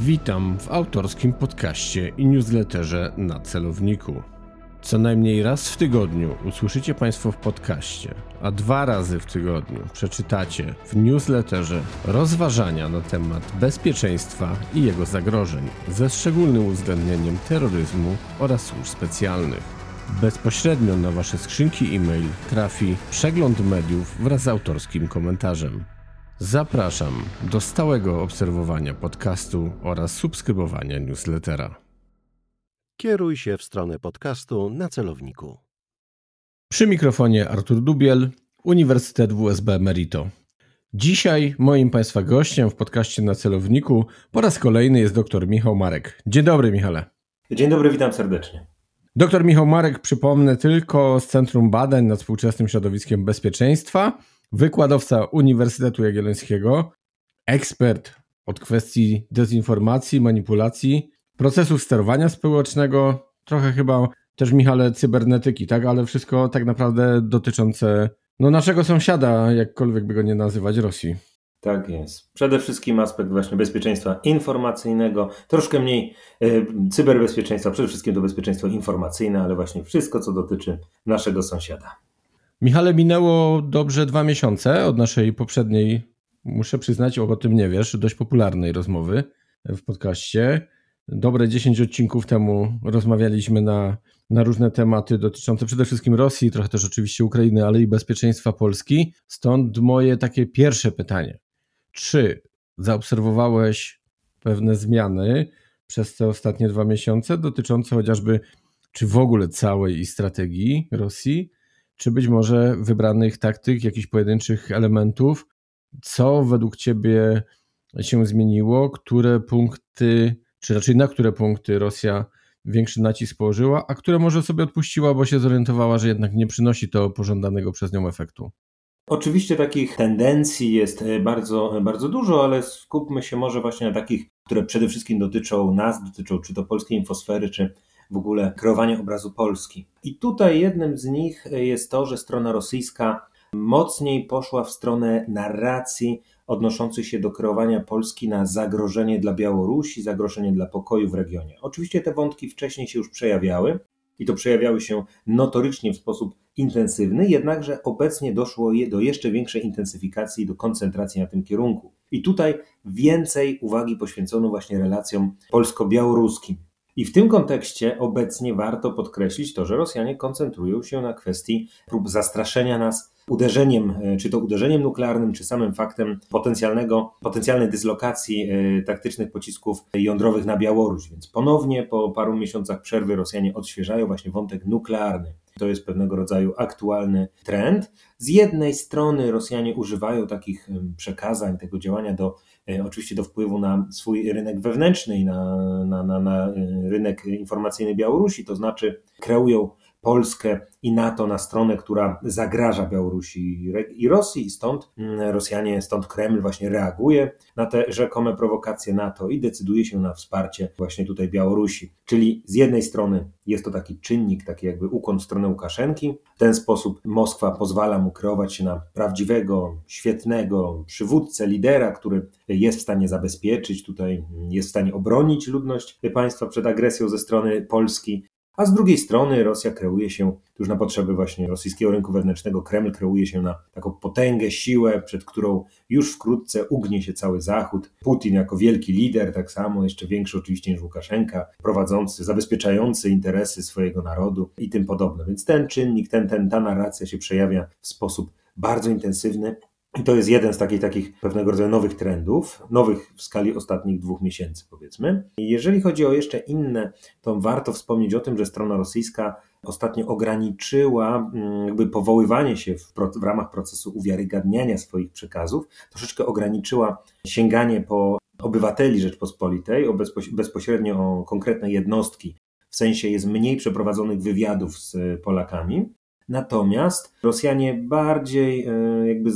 Witam w autorskim podcaście i newsletterze na celowniku. Co najmniej raz w tygodniu usłyszycie Państwo w podcaście, a dwa razy w tygodniu przeczytacie w newsletterze rozważania na temat bezpieczeństwa i jego zagrożeń, ze szczególnym uwzględnieniem terroryzmu oraz służb specjalnych. Bezpośrednio na Wasze skrzynki e-mail trafi przegląd mediów wraz z autorskim komentarzem. Zapraszam do stałego obserwowania podcastu oraz subskrybowania newslettera. Kieruj się w stronę podcastu na celowniku. Przy mikrofonie Artur Dubiel, Uniwersytet WSB Merito. Dzisiaj moim Państwa gościem w podcaście na celowniku po raz kolejny jest dr Michał Marek. Dzień dobry, Michale. Dzień dobry, witam serdecznie. Dr Michał Marek, przypomnę tylko z Centrum Badań nad Współczesnym Środowiskiem Bezpieczeństwa, wykładowca Uniwersytetu Jagiellońskiego, ekspert od kwestii dezinformacji, manipulacji, procesów sterowania społecznego, trochę chyba też Michale cybernetyki, tak, ale wszystko tak naprawdę dotyczące no, naszego sąsiada, jakkolwiek by go nie nazywać, Rosji. Tak jest. Przede wszystkim aspekt właśnie bezpieczeństwa informacyjnego, troszkę mniej y, cyberbezpieczeństwa, przede wszystkim to bezpieczeństwo informacyjne, ale właśnie wszystko, co dotyczy naszego sąsiada. Michale, minęło dobrze dwa miesiące od naszej poprzedniej, muszę przyznać, o tym nie wiesz, dość popularnej rozmowy w podcaście. Dobre 10 odcinków temu rozmawialiśmy na, na różne tematy dotyczące przede wszystkim Rosji, trochę też oczywiście Ukrainy, ale i bezpieczeństwa Polski. Stąd moje takie pierwsze pytanie. Czy zaobserwowałeś pewne zmiany przez te ostatnie dwa miesiące dotyczące chociażby, czy w ogóle całej strategii Rosji, czy być może wybranych taktyk, jakichś pojedynczych elementów? Co według Ciebie się zmieniło? Które punkty, czy raczej na które punkty Rosja większy nacisk położyła, a które może sobie odpuściła, bo się zorientowała, że jednak nie przynosi to pożądanego przez nią efektu? Oczywiście takich tendencji jest e, bardzo, bardzo dużo, ale skupmy się może właśnie na takich, które przede wszystkim dotyczą nas, dotyczą czy to polskiej infosfery, czy w ogóle kreowania obrazu Polski. I tutaj jednym z nich jest to, że strona rosyjska mocniej poszła w stronę narracji odnoszących się do kreowania Polski na zagrożenie dla Białorusi, zagrożenie dla pokoju w regionie. Oczywiście te wątki wcześniej się już przejawiały i to przejawiały się notorycznie w sposób intensywny, jednakże obecnie doszło do jeszcze większej intensyfikacji, do koncentracji na tym kierunku. I tutaj więcej uwagi poświęcono właśnie relacjom polsko-białoruskim. I w tym kontekście obecnie warto podkreślić to, że Rosjanie koncentrują się na kwestii prób zastraszenia nas uderzeniem, e, czy to uderzeniem nuklearnym, czy samym faktem potencjalnego, potencjalnej dyslokacji e, taktycznych pocisków jądrowych na Białoruś. Więc ponownie po paru miesiącach przerwy Rosjanie odświeżają właśnie wątek nuklearny. To jest pewnego rodzaju aktualny trend. Z jednej strony Rosjanie używają takich przekazań, tego działania do oczywiście do wpływu na swój rynek wewnętrzny i na, na, na, na rynek informacyjny Białorusi, to znaczy kreują Polskę i NATO na stronę, która zagraża Białorusi i Rosji, i stąd mm, Rosjanie, stąd Kreml właśnie reaguje na te rzekome prowokacje NATO i decyduje się na wsparcie właśnie tutaj Białorusi. Czyli z jednej strony jest to taki czynnik, taki jakby ukłon w stronę Łukaszenki. W ten sposób Moskwa pozwala mu kreować się na prawdziwego, świetnego przywódcę, lidera, który jest w stanie zabezpieczyć, tutaj jest w stanie obronić ludność państwa przed agresją ze strony Polski a z drugiej strony Rosja kreuje się, już na potrzeby właśnie rosyjskiego rynku wewnętrznego, Kreml kreuje się na taką potęgę, siłę, przed którą już wkrótce ugnie się cały Zachód. Putin jako wielki lider, tak samo, jeszcze większy oczywiście niż Łukaszenka, prowadzący, zabezpieczający interesy swojego narodu i tym podobne. Więc ten czynnik, ten, ten, ta narracja się przejawia w sposób bardzo intensywny i to jest jeden z takich, takich pewnego rodzaju nowych trendów, nowych w skali ostatnich dwóch miesięcy, powiedzmy. Jeżeli chodzi o jeszcze inne, to warto wspomnieć o tym, że strona rosyjska ostatnio ograniczyła mm, jakby powoływanie się w, w ramach procesu uwiarygadniania swoich przekazów, troszeczkę ograniczyła sięganie po obywateli Rzeczpospolitej, o bezpośrednio o konkretne jednostki. W sensie jest mniej przeprowadzonych wywiadów z Polakami, Natomiast Rosjanie bardziej e, jakby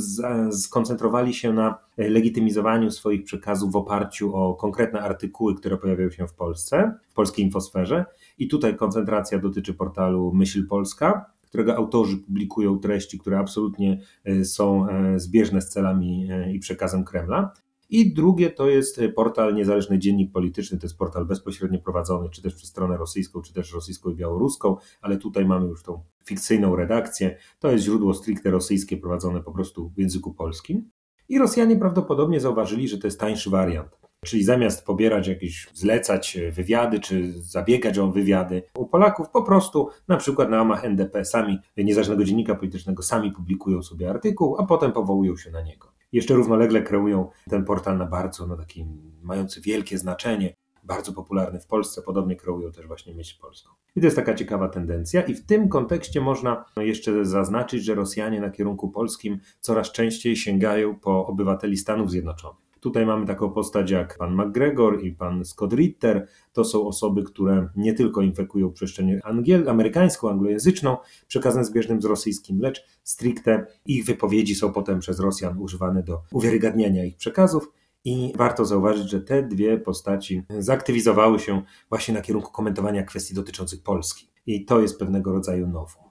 skoncentrowali się na legitymizowaniu swoich przekazów w oparciu o konkretne artykuły, które pojawiają się w Polsce, w polskiej infosferze. I tutaj koncentracja dotyczy portalu Myśl Polska, którego autorzy publikują treści, które absolutnie e, są e, zbieżne z celami i przekazem Kremla. I drugie to jest portal Niezależny Dziennik Polityczny, to jest portal bezpośrednio prowadzony, czy też przez stronę rosyjską, czy też rosyjską i białoruską, ale tutaj mamy już tą fikcyjną redakcję. To jest źródło stricte rosyjskie prowadzone po prostu w języku polskim. I Rosjanie prawdopodobnie zauważyli, że to jest tańszy wariant. Czyli zamiast pobierać jakieś, zlecać wywiady, czy zabiegać o wywiady u Polaków, po prostu na przykład na łamach NDP sami, niezależnego dziennika politycznego, sami publikują sobie artykuł, a potem powołują się na niego. Jeszcze równolegle kreują ten portal na bardzo, no taki mający wielkie znaczenie, bardzo popularny w Polsce, podobnie kreują też właśnie myśl polską. I to jest taka ciekawa tendencja i w tym kontekście można jeszcze zaznaczyć, że Rosjanie na kierunku polskim coraz częściej sięgają po obywateli Stanów Zjednoczonych. Tutaj mamy taką postać jak pan McGregor i pan Scott Ritter. To są osoby, które nie tylko infekują przestrzeń angiel, amerykańską, anglojęzyczną przekazem zbieżnym z rosyjskim, lecz stricte ich wypowiedzi są potem przez Rosjan używane do uwiarygadniania ich przekazów. I warto zauważyć, że te dwie postaci zaktywizowały się właśnie na kierunku komentowania kwestii dotyczących Polski. I to jest pewnego rodzaju nowum.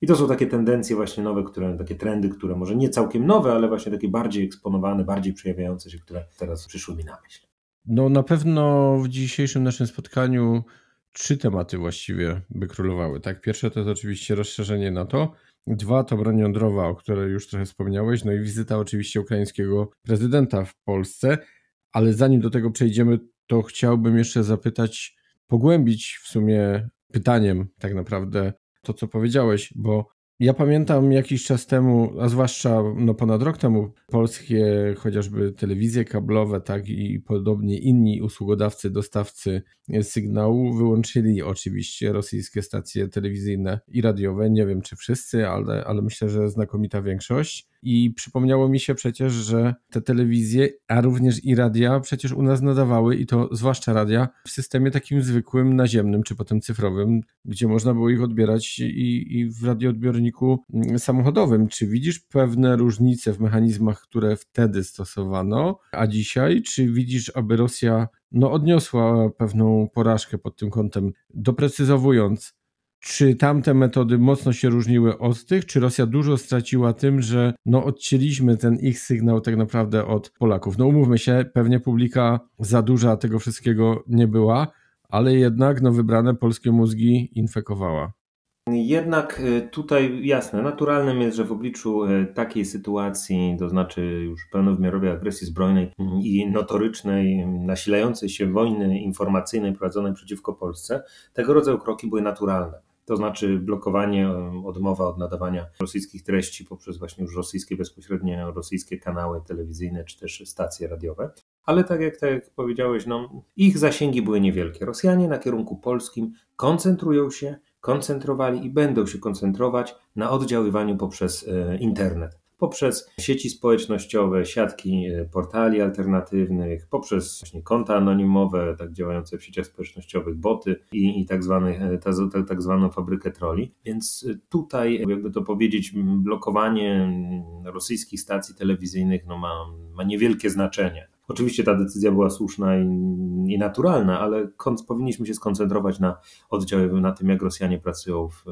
I to są takie tendencje właśnie nowe, które, takie trendy, które może nie całkiem nowe, ale właśnie takie bardziej eksponowane, bardziej przejawiające się, które teraz przyszły mi na myśl. No na pewno w dzisiejszym naszym spotkaniu trzy tematy właściwie by królowały. Tak, pierwsze to jest oczywiście rozszerzenie NATO, dwa to broń jądrowa, o której już trochę wspomniałeś, no i wizyta oczywiście ukraińskiego prezydenta w Polsce, ale zanim do tego przejdziemy, to chciałbym jeszcze zapytać, pogłębić w sumie pytaniem tak naprawdę to, co powiedziałeś, bo ja pamiętam jakiś czas temu, a zwłaszcza no ponad rok temu, polskie chociażby telewizje kablowe, tak i podobnie inni usługodawcy, dostawcy sygnału wyłączyli oczywiście rosyjskie stacje telewizyjne i radiowe. Nie wiem czy wszyscy, ale, ale myślę, że znakomita większość. I przypomniało mi się przecież, że te telewizje, a również i radia przecież u nas nadawały, i to zwłaszcza radia, w systemie takim zwykłym, naziemnym, czy potem cyfrowym, gdzie można było ich odbierać i, i w radioodbiorniku mm, samochodowym. Czy widzisz pewne różnice w mechanizmach, które wtedy stosowano, a dzisiaj? Czy widzisz, aby Rosja no, odniosła pewną porażkę pod tym kątem, doprecyzowując, czy tamte metody mocno się różniły od tych, czy Rosja dużo straciła tym, że no odcięliśmy ten ich sygnał tak naprawdę od Polaków? No umówmy się, pewnie publika za duża tego wszystkiego nie była, ale jednak no wybrane polskie mózgi infekowała. Jednak y, tutaj jasne, naturalnym jest, że w obliczu y, takiej sytuacji, to znaczy już pełnowymiarowej agresji zbrojnej i notorycznej, nasilającej się wojny informacyjnej prowadzonej przeciwko Polsce, tego rodzaju kroki były naturalne to znaczy blokowanie, odmowa od nadawania rosyjskich treści poprzez właśnie już rosyjskie, bezpośrednie rosyjskie kanały telewizyjne czy też stacje radiowe. Ale tak jak, tak jak powiedziałeś, no, ich zasięgi były niewielkie. Rosjanie na kierunku polskim koncentrują się, koncentrowali i będą się koncentrować na oddziaływaniu poprzez e, internet poprzez sieci społecznościowe, siatki e, portali alternatywnych, poprzez właśnie konta anonimowe, tak działające w sieciach społecznościowych, boty i, i tak, zwane, ta, ta, tak zwaną fabrykę troli. Więc e, tutaj, jakby to powiedzieć, blokowanie rosyjskich stacji telewizyjnych no ma, ma niewielkie znaczenie. Oczywiście ta decyzja była słuszna i, i naturalna, ale powinniśmy się skoncentrować na oddziaływaniu, na tym, jak Rosjanie pracują w,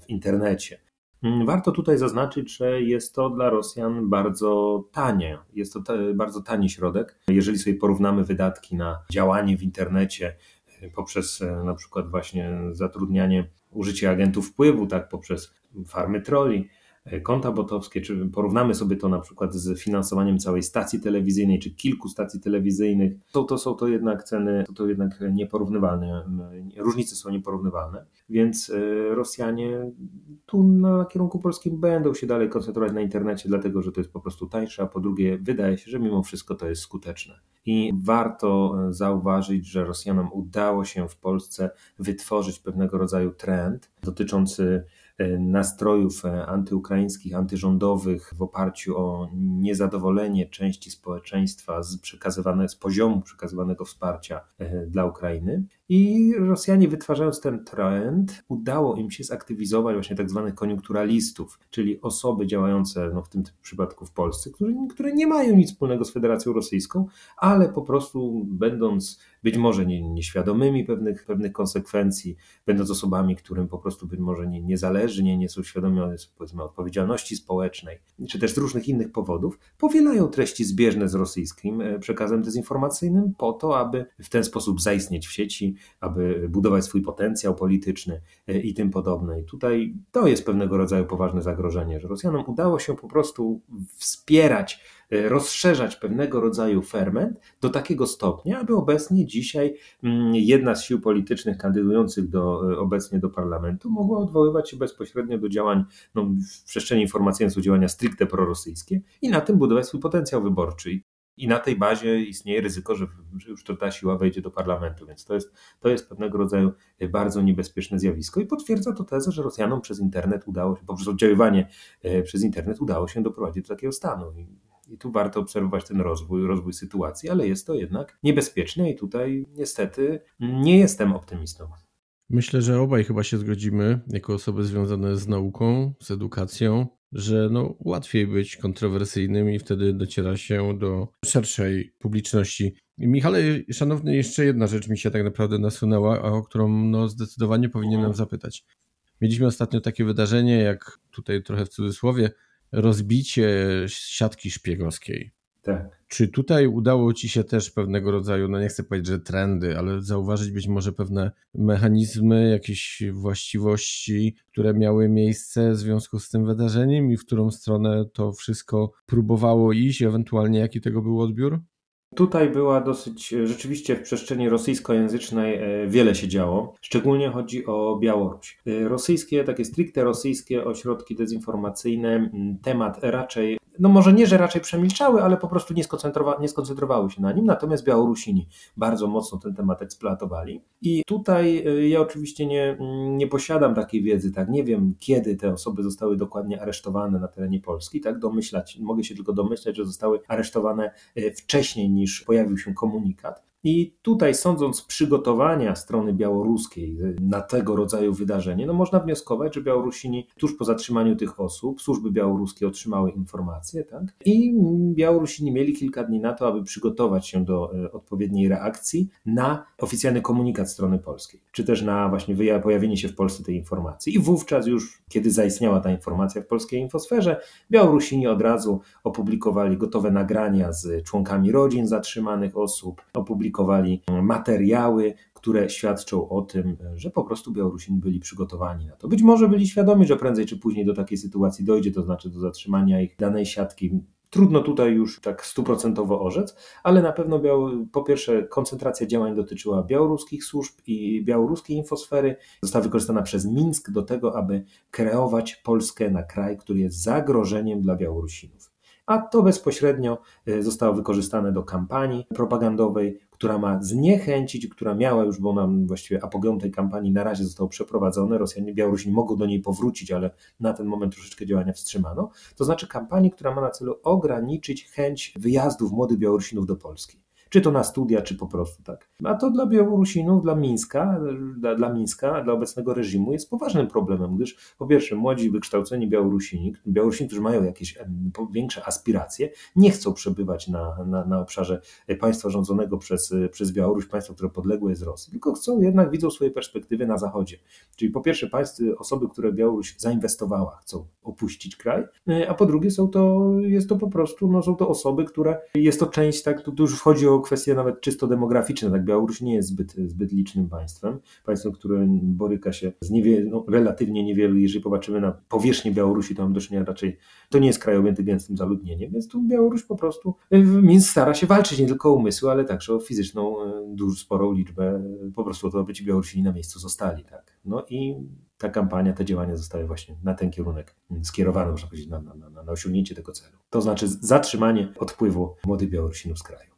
w internecie. Mm, warto tutaj zaznaczyć, że jest to dla Rosjan bardzo tanie. Jest to bardzo tani środek. Jeżeli sobie porównamy wydatki na działanie w internecie e, poprzez e, na przykład właśnie zatrudnianie, użycie agentów wpływu, tak, poprzez farmy troli, konta botowskie, czy porównamy sobie to na przykład z finansowaniem całej stacji telewizyjnej, czy kilku stacji telewizyjnych, to, są to jednak ceny, to, to jednak nieporównywalne, różnice są nieporównywalne, więc e, Rosjanie tu na kierunku polskim będą się dalej koncentrować na internecie, dlatego że to jest po prostu tańsze, a po drugie wydaje się, że mimo wszystko to jest skuteczne. I warto e, zauważyć, że Rosjanom udało się w Polsce wytworzyć pewnego rodzaju trend dotyczący E, nastrojów e, antyukraińskich, antyrządowych w oparciu o niezadowolenie części społeczeństwa z, przekazywane, z poziomu przekazywanego wsparcia e, dla Ukrainy. I Rosjanie wytwarzając ten trend, udało im się zaktywizować właśnie tak zwanych koniunkturalistów, czyli osoby działające no w tym przypadku w Polsce, które, które nie mają nic wspólnego z Federacją Rosyjską, ale po prostu będąc być może nie, nieświadomymi pewnych, pewnych konsekwencji, będąc osobami, którym po prostu być może nie, nie zależy, nie, nie są świadomi powiedzmy, odpowiedzialności społecznej, czy też z różnych innych powodów, powielają treści zbieżne z rosyjskim e, przekazem dezinformacyjnym po to, aby w ten sposób zaistnieć w sieci, aby budować swój potencjał polityczny e, i tym podobne. I tutaj to jest pewnego rodzaju poważne zagrożenie, że Rosjanom udało się po prostu wspierać E, rozszerzać pewnego rodzaju ferment do takiego stopnia, aby obecnie dzisiaj mm, jedna z sił politycznych kandydujących do, e, obecnie do parlamentu mogła odwoływać się bezpośrednio do działań no, w przestrzeni informacyjnej są działania stricte prorosyjskie i na tym budować swój potencjał wyborczy. I na tej bazie istnieje ryzyko, że, już to ta siła wejdzie do parlamentu, więc to jest, to jest pewnego rodzaju e, bardzo niebezpieczne zjawisko i potwierdza to tezę, że Rosjanom przez internet udało się, poprzez oddziaływanie przez internet udało się doprowadzić do takiego stanu. I tu warto obserwować ten rozwój, rozwój sytuacji, ale jest to jednak niebezpieczne i tutaj niestety nie jestem optymistą. Myślę, że obaj chyba się zgodzimy, jako osoby związane z nauką, z edukacją, że no, łatwiej być kontrowersyjnym i wtedy dociera się do szerszej publiczności. Michale, szanowny, jeszcze jedna rzecz mi się tak naprawdę nasunęła, a o którą no, zdecydowanie powinienem zapytać. Mieliśmy ostatnio takie wydarzenie, jak tutaj trochę w cudzysłowie, rozbicie siatki szpiegowskiej. Tak. Czy tutaj udało Ci się też pewnego rodzaju, no nie chcę powiedzieć, że trendy, ale zauważyć być może pewne mechanizmy, jakieś właściwości, które miały miejsce w związku z tym wydarzeniem i w którą stronę to wszystko próbowało iść, ewentualnie jaki tego był odbiór? Tutaj była dosyć, rzeczywiście w przestrzeni rosyjskojęzycznej e, wiele się działo. Szczególnie chodzi o Białoruś. E, rosyjskie, takie stricte rosyjskie ośrodki dezinformacyjne, temat raczej no może nie, że raczej przemilczały, ale po prostu nie, skoncentrowa nie skoncentrowały się na nim, natomiast Białorusini bardzo mocno ten temat eksploatowali. I tutaj y, ja oczywiście nie, nie posiadam takiej wiedzy, tak, nie wiem kiedy te osoby zostały dokładnie aresztowane na terenie Polski, tak, domyślać, mogę się tylko domyślać, że zostały aresztowane y, wcześniej niż pojawił się komunikat. I tutaj, sądząc przygotowania strony białoruskiej na tego rodzaju wydarzenie, no można wnioskować, że Białorusini tuż po zatrzymaniu tych osób, służby białoruskie otrzymały informacje, tak? I Białorusini mieli kilka dni na to, aby przygotować się do e, odpowiedniej reakcji na oficjalny komunikat strony polskiej, czy też na właśnie pojawienie się w Polsce tej informacji. I wówczas już, kiedy zaistniała ta informacja w polskiej infosferze, Białorusini od razu opublikowali gotowe nagrania z członkami rodzin zatrzymanych osób, opublikowali publikowali materiały, które świadczą o tym, że po prostu Białorusini byli przygotowani na to. Być może byli świadomi, że prędzej czy później do takiej sytuacji dojdzie, to znaczy do zatrzymania ich danej siatki. Trudno tutaj już tak stuprocentowo orzec, ale na pewno po pierwsze koncentracja działań dotyczyła białoruskich służb i białoruskiej infosfery. Została wykorzystana przez Mińsk do tego, aby kreować Polskę na kraj, który jest zagrożeniem dla Białorusinów a to bezpośrednio e, zostało wykorzystane do kampanii propagandowej, która ma zniechęcić, która miała już, bo nam właściwie apogeum tej kampanii na razie został przeprowadzony, Rosjanie, Białorusini mogą do niej powrócić, ale na ten moment troszeczkę działania wstrzymano, to znaczy kampanii, która ma na celu ograniczyć chęć wyjazdów młodych Białorusinów do Polski czy to na studia, czy po prostu tak. A to dla Białorusinów, dla Mińska, dla, dla Mińska, dla obecnego reżimu jest poważnym problemem, gdyż po pierwsze młodzi, wykształceni Białorusini, Białorusini, którzy mają jakieś większe aspiracje, nie chcą przebywać na, na, na obszarze państwa rządzonego przez, przez Białoruś, państwa, które podległe jest Rosji, tylko chcą jednak, widzą swoje perspektywy na zachodzie. Czyli po pierwsze państwo, osoby, które Białoruś zainwestowała, chcą opuścić kraj, a po drugie są to, jest to po prostu, no są to osoby, które, jest to część, tak, tu już wchodzi o kwestie nawet czysto demograficzne. Tak, Białoruś nie jest zbyt, zbyt licznym państwem. Państwem, które boryka się z niewiel, no, relatywnie niewielu, jeżeli popatrzymy na powierzchnię Białorusi, to mam do czynienia raczej, to nie jest kraj objęty gęstym zaludnieniem, więc tu Białoruś po prostu Mińsk stara się walczyć nie tylko o umysły, ale także o fizyczną, e, dużo sporą liczbę, po prostu o to, aby ci Białorusini na miejscu zostali. Tak. No i ta kampania, te działania zostały właśnie na ten kierunek skierowane, można powiedzieć, na, na, na, na osiągnięcie tego celu. To znaczy zatrzymanie odpływu młodych Białorusinów z kraju.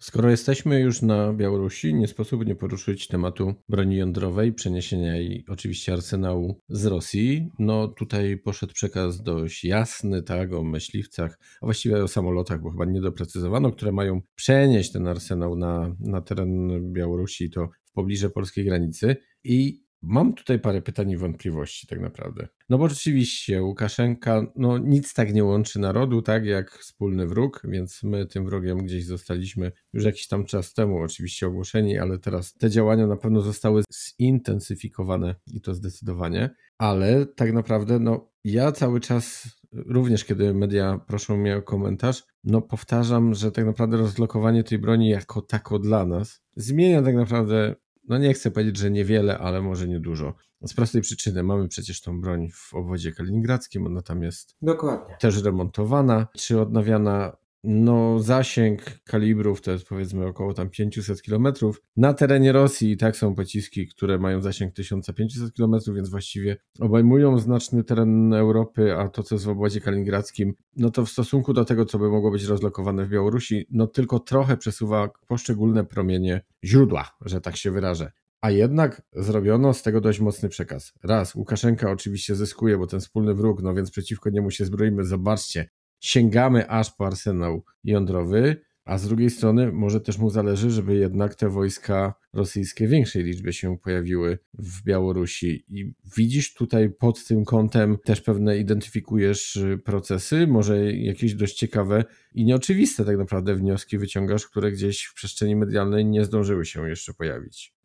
Skoro jesteśmy już na Białorusi, nie sposób nie poruszyć tematu broni jądrowej, przeniesienia jej oczywiście arsenału z Rosji. No tutaj poszedł przekaz dość jasny, tak, o myśliwcach, a właściwie o samolotach, bo chyba nie doprecyzowano, które mają przenieść ten arsenał na, na teren Białorusi. To pobliże polskiej granicy i Mam tutaj parę pytań i wątpliwości, tak naprawdę. No bo rzeczywiście Łukaszenka, no nic tak nie łączy narodu, tak jak wspólny wróg, więc my tym wrogiem gdzieś zostaliśmy już jakiś tam czas temu, oczywiście ogłoszeni, ale teraz te działania na pewno zostały zintensyfikowane i to zdecydowanie. Ale tak naprawdę, no ja cały czas, również kiedy media proszą mnie o komentarz, no powtarzam, że tak naprawdę rozlokowanie tej broni jako tako dla nas zmienia tak naprawdę no nie chcę powiedzieć, że niewiele, ale może niedużo. Z prostej przyczyny mamy przecież tą broń w obwodzie kaliningradzkim, ona tam jest Dokładnie. też remontowana czy odnawiana. No, zasięg kalibrów to jest powiedzmy około tam 500 km. Na terenie Rosji i tak są pociski, które mają zasięg 1500 km, więc właściwie obejmują znaczny teren Europy, a to, co jest w obwodzie kaliningradzkim, no to w stosunku do tego, co by mogło być rozlokowane w Białorusi, no tylko trochę przesuwa poszczególne promienie źródła, że tak się wyrażę. A jednak zrobiono z tego dość mocny przekaz. Raz, Łukaszenka oczywiście zyskuje, bo ten wspólny wróg, no więc przeciwko niemu się zbroimy. Zobaczcie, sięgamy aż po arsenał jądrowy, a z drugiej strony może też mu zależy, żeby jednak te wojska rosyjskie w większej liczbie się pojawiły w Białorusi. I widzisz tutaj pod tym kątem też pewne identyfikujesz y, procesy, może jakieś dość ciekawe i nieoczywiste tak naprawdę wnioski wyciągasz, które gdzieś w przestrzeni medialnej nie zdążyły się jeszcze pojawić.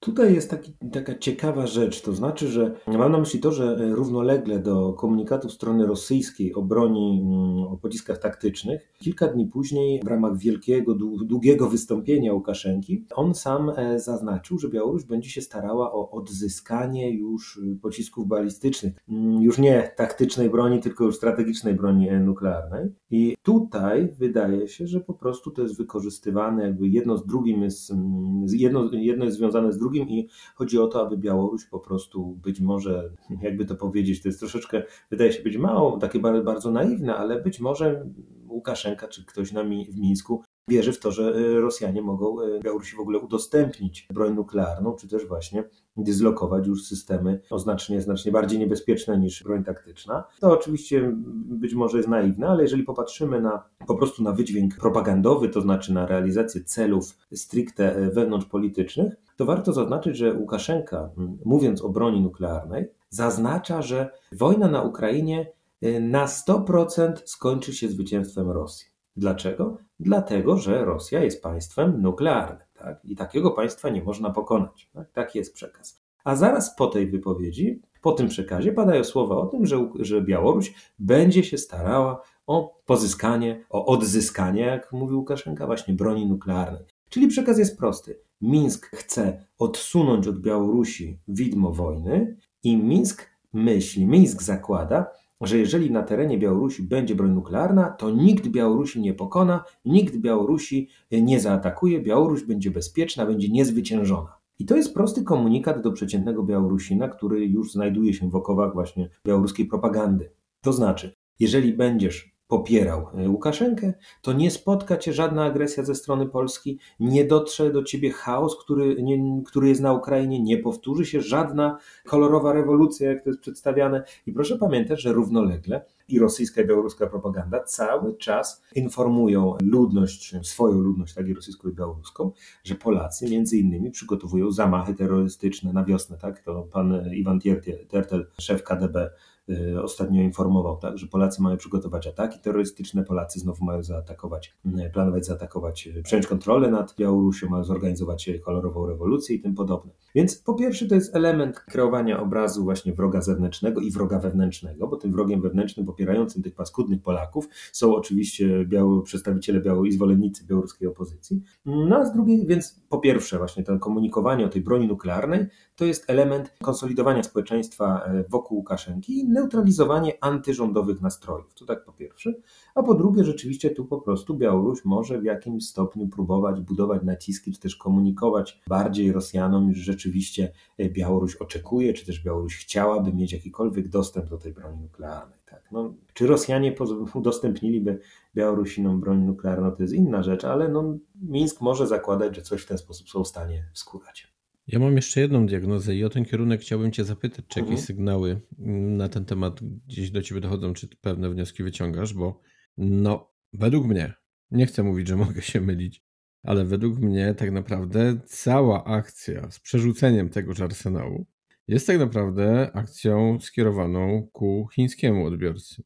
Tutaj jest taki, taka ciekawa rzecz, to znaczy, że mam na myśli to, że e, równolegle do komunikatów strony rosyjskiej o broni, mm, o pociskach taktycznych, kilka dni później w ramach wielkiego, długiego wystąpienia Łukaszenki, on sam e, zaznaczył, że Białoruś będzie się starała o odzyskanie już y, pocisków balistycznych, mm, już nie taktycznej broni, tylko już strategicznej broni e, nuklearnej. I tutaj wydaje się, że po prostu to jest wykorzystywane, jakby jedno z drugim jest, mm, jedno, jedno jest związane z drugim, drugim i chodzi o to, aby Białoruś po prostu być może, jakby to powiedzieć, to jest troszeczkę, wydaje się być mało, takie bardzo naiwne, ale być może Łukaszenka czy ktoś na w Mińsku wierzy w to, że e, Rosjanie mogą e, Białorusi w ogóle udostępnić broń nuklearną, czy też właśnie dyslokować już systemy o znacznie, znacznie bardziej niebezpieczne niż broń taktyczna. To oczywiście być może jest naiwne, ale jeżeli popatrzymy na po prostu na wydźwięk propagandowy, to znaczy na realizację celów stricte e, wewnątrzpolitycznych, to warto zaznaczyć, że Łukaszenka, mówiąc o broni nuklearnej, zaznacza, że wojna na Ukrainie na 100% skończy się zwycięstwem Rosji. Dlaczego? Dlatego, że Rosja jest państwem nuklearnym tak? i takiego państwa nie można pokonać. Tak? Taki jest przekaz. A zaraz po tej wypowiedzi, po tym przekazie padają słowa o tym, że, że Białoruś będzie się starała o pozyskanie, o odzyskanie, jak mówił Łukaszenka, właśnie broni nuklearnej. Czyli przekaz jest prosty. Mińsk chce odsunąć od Białorusi widmo wojny i Mińsk myśli, Mińsk zakłada, że jeżeli na terenie Białorusi będzie broń nuklearna, to nikt Białorusi nie pokona, nikt Białorusi nie zaatakuje, Białoruś będzie bezpieczna, będzie niezwyciężona. I to jest prosty komunikat do przeciętnego Białorusina, który już znajduje się w okowach właśnie białoruskiej propagandy. To znaczy, jeżeli będziesz popierał e, Łukaszenkę, to nie spotka cię żadna agresja ze strony Polski, nie dotrze do ciebie chaos, który, nie, który jest na Ukrainie, nie powtórzy się żadna kolorowa rewolucja, jak to jest przedstawiane. I proszę pamiętać, że równolegle i rosyjska i białoruska propaganda cały czas informują ludność, swoją ludność, tak i rosyjską i białoruską, że Polacy między innymi przygotowują zamachy terrorystyczne na wiosnę, tak? To pan Iwan Tertel, szef KDB Y, ostatnio informował, tak, że Polacy mają przygotować ataki terrorystyczne, Polacy znowu mają zaatakować, y, planować zaatakować, y, przejąć kontrolę nad Białorusią, mają zorganizować kolorową rewolucję i tym podobne. Więc po pierwsze to jest element kreowania obrazu właśnie wroga zewnętrznego i wroga wewnętrznego, bo tym wrogiem wewnętrznym popierającym tych paskudnych Polaków są oczywiście przedstawiciele i zwolennicy białoruskiej opozycji. No a z drugiej, więc po pierwsze właśnie to komunikowanie o tej broni nuklearnej to jest element konsolidowania społeczeństwa e, wokół Łukaszenki i neutralizowanie antyrządowych nastrojów. To tak po pierwsze. A po drugie, rzeczywiście tu po prostu Białoruś może w jakimś stopniu próbować budować naciski, czy też komunikować bardziej Rosjanom, że rzeczywiście e, Białoruś oczekuje, czy też Białoruś chciałaby mieć jakikolwiek dostęp do tej broni nuklearnej. Tak? No, czy Rosjanie udostępniliby Białorusinom broń nuklearną, to jest inna rzecz, ale no, Mińsk może zakładać, że coś w ten sposób są w stanie skórać. Ja mam jeszcze jedną diagnozę i o ten kierunek chciałbym Cię zapytać, czy jakieś mhm. sygnały na ten temat gdzieś do Ciebie dochodzą, czy pewne wnioski wyciągasz, bo no, według mnie, nie chcę mówić, że mogę się mylić, ale według mnie tak naprawdę cała akcja z przerzuceniem tegoż arsenału jest tak naprawdę akcją skierowaną ku chińskiemu odbiorcy.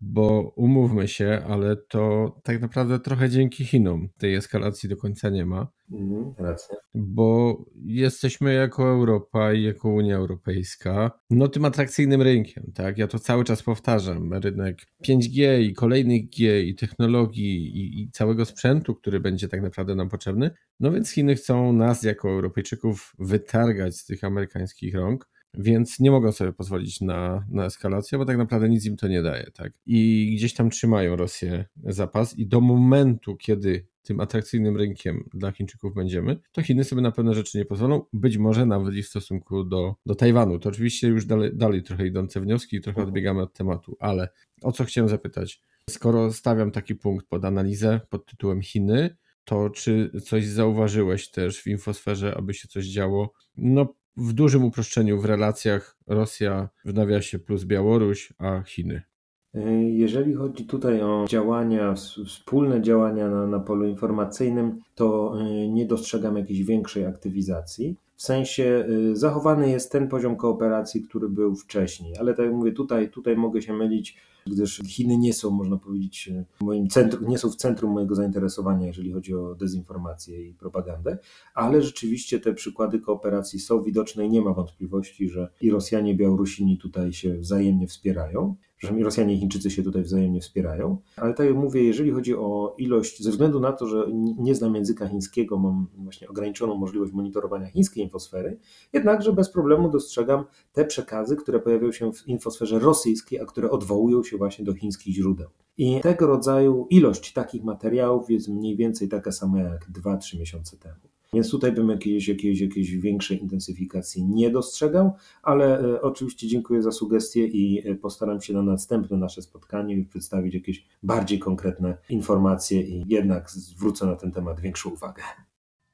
Bo umówmy się, ale to tak naprawdę trochę dzięki Chinom tej eskalacji do końca nie ma. Mhm, racja. Bo jesteśmy jako Europa i jako Unia Europejska no tym atrakcyjnym rynkiem, tak? Ja to cały czas powtarzam. Rynek 5G i kolejnych G i technologii i, i całego sprzętu, który będzie tak naprawdę nam potrzebny. No więc Chiny chcą nas jako Europejczyków wytargać z tych amerykańskich rąk więc nie mogą sobie pozwolić na, na eskalację, bo tak naprawdę nic im to nie daje. Tak? I gdzieś tam trzymają Rosję zapas i do momentu, kiedy tym atrakcyjnym rynkiem dla Chińczyków będziemy, to Chiny sobie na pewne rzeczy nie pozwolą, być może nawet i w stosunku do, do Tajwanu. To oczywiście już dalej, dalej trochę idące wnioski i trochę odbiegamy od tematu, ale o co chciałem zapytać? Skoro stawiam taki punkt pod analizę pod tytułem Chiny, to czy coś zauważyłeś też w infosferze, aby się coś działo? No, w dużym uproszczeniu w relacjach Rosja w nawiasie plus Białoruś, a Chiny. Jeżeli chodzi tutaj o działania, wspólne działania na, na polu informacyjnym, to e, nie dostrzegam jakiejś większej aktywizacji. W sensie y, zachowany jest ten poziom kooperacji, który był wcześniej, ale tak jak mówię, tutaj, tutaj mogę się mylić, gdyż Chiny nie są, można powiedzieć, moim centrum, nie są w centrum mojego zainteresowania, jeżeli chodzi o dezinformację i propagandę, ale rzeczywiście te przykłady kooperacji są widoczne i nie ma wątpliwości, że i Rosjanie, i Białorusini tutaj się wzajemnie wspierają że Rosjanie i Chińczycy się tutaj wzajemnie wspierają. Ale tak jak mówię, jeżeli chodzi o ilość, ze względu na to, że nie znam języka chińskiego, mam właśnie ograniczoną możliwość monitorowania chińskiej infosfery, jednakże bez problemu dostrzegam te przekazy, które pojawiają się w infosferze rosyjskiej, a które odwołują się właśnie do chińskich źródeł. I tego rodzaju ilość takich materiałów jest mniej więcej taka sama jak 2-3 miesiące temu. Więc tutaj bym jakiejś, jakiejś, jakiejś większej intensyfikacji nie dostrzegał, ale e, oczywiście dziękuję za sugestie i e, postaram się na następne nasze spotkanie przedstawić jakieś bardziej konkretne informacje i jednak zwrócę na ten temat większą uwagę.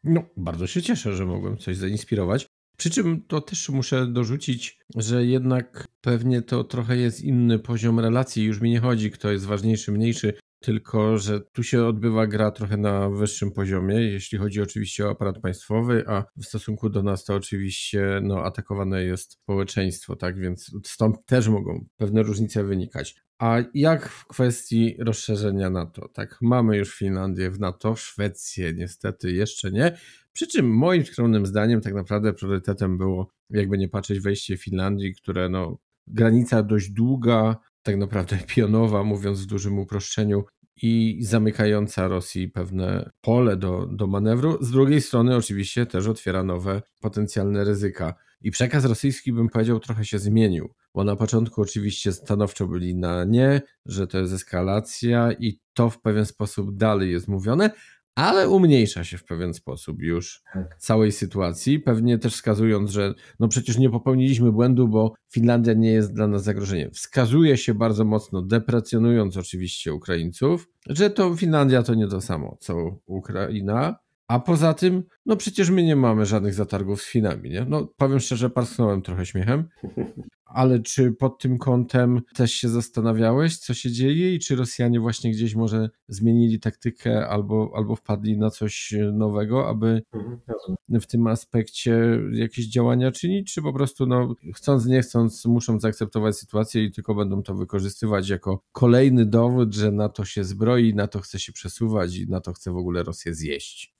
No, bardzo się cieszę, że mogłem coś zainspirować. Przy czym to też muszę dorzucić, że jednak pewnie to trochę jest inny poziom relacji. Już mi nie chodzi, kto jest ważniejszy, mniejszy, tylko że tu się odbywa gra trochę na wyższym poziomie, jeśli chodzi oczywiście o aparat państwowy, a w stosunku do nas to oczywiście no, atakowane jest społeczeństwo, tak więc stąd też mogą pewne różnice wynikać. A jak w kwestii rozszerzenia NATO? Tak, mamy już Finlandię w NATO, Szwecję niestety jeszcze nie. Przy czym moim skromnym zdaniem tak naprawdę priorytetem było, jakby nie patrzeć, wejście Finlandii, które no, granica dość długa, tak naprawdę pionowa, mówiąc w dużym uproszczeniu, i zamykająca Rosji pewne pole do, do manewru. Z drugiej strony, oczywiście, też otwiera nowe potencjalne ryzyka. I przekaz rosyjski, bym powiedział, trochę się zmienił, bo na początku oczywiście stanowczo byli na nie, że to jest eskalacja i to w pewien sposób dalej jest mówione, ale umniejsza się w pewien sposób już tak. całej sytuacji, pewnie też wskazując, że no przecież nie popełniliśmy błędu, bo Finlandia nie jest dla nas zagrożeniem. Wskazuje się bardzo mocno, deprecjonując oczywiście Ukraińców, że to Finlandia to nie to samo co Ukraina, a poza tym, no przecież my nie mamy żadnych zatargów z Finami, nie? No powiem szczerze, parsknąłem trochę śmiechem, ale czy pod tym kątem też się zastanawiałeś, co się dzieje i czy Rosjanie właśnie gdzieś może zmienili taktykę albo, albo wpadli na coś nowego, aby mhm, w tym aspekcie jakieś działania czynić, czy po prostu no, chcąc, nie chcąc muszą zaakceptować sytuację i tylko będą to wykorzystywać jako kolejny dowód, że na to się zbroi, na to chce się przesuwać i na to chce w ogóle Rosję zjeść.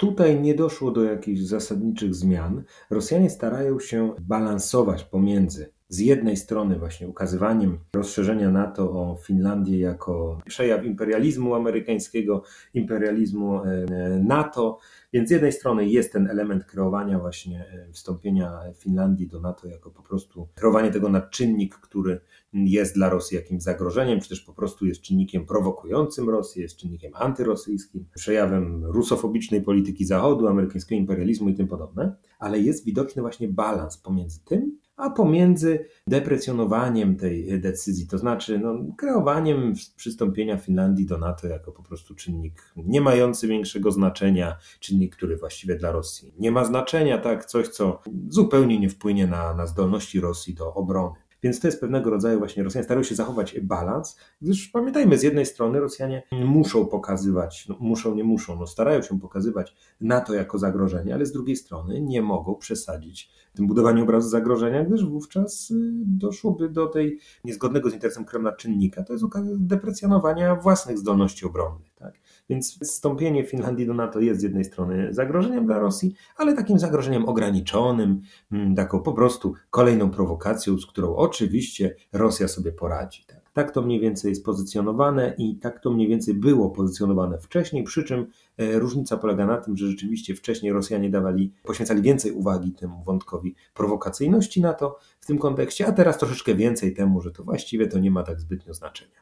Tutaj nie doszło do jakichś zasadniczych zmian. Rosjanie starają się balansować pomiędzy z jednej strony właśnie ukazywaniem rozszerzenia NATO o Finlandię jako przejaw imperializmu amerykańskiego, imperializmu e, NATO, więc z jednej strony jest ten element kreowania właśnie e, wstąpienia Finlandii do NATO jako po prostu kreowanie tego na czynnik, który jest dla Rosji jakimś zagrożeniem, czy też po prostu jest czynnikiem prowokującym Rosję, jest czynnikiem antyrosyjskim, przejawem rusofobicznej polityki Zachodu, amerykańskiego imperializmu i tym podobne, ale jest widoczny właśnie balans pomiędzy tym, a pomiędzy deprecjonowaniem tej decyzji, to znaczy no, kreowaniem przystąpienia Finlandii do NATO jako po prostu czynnik nie mający większego znaczenia, czynnik, który właściwie dla Rosji nie ma znaczenia, tak, coś, co zupełnie nie wpłynie na, na zdolności Rosji do obrony. Więc to jest pewnego rodzaju właśnie Rosjanie starają się zachować balans, gdyż pamiętajmy, z jednej strony Rosjanie muszą pokazywać, no muszą, nie muszą, no starają się pokazywać NATO jako zagrożenie, ale z drugiej strony nie mogą przesadzić w tym budowaniu obrazu zagrożenia, gdyż wówczas y, doszłoby do tej niezgodnego z interesem Kremla czynnika, to jest deprecjonowania własnych zdolności obronnych. Tak? Więc wstąpienie Finlandii do NATO jest z jednej strony zagrożeniem dla Rosji, ale takim zagrożeniem ograniczonym, mm, taką po prostu kolejną prowokacją, z którą oczywiście Rosja sobie poradzi. Tak? tak to mniej więcej jest pozycjonowane i tak to mniej więcej było pozycjonowane wcześniej, przy czym e, różnica polega na tym, że rzeczywiście wcześniej Rosjanie dawali, poświęcali więcej uwagi temu wątkowi prowokacyjności NATO w tym kontekście, a teraz troszeczkę więcej temu, że to właściwie to nie ma tak zbytnio znaczenia.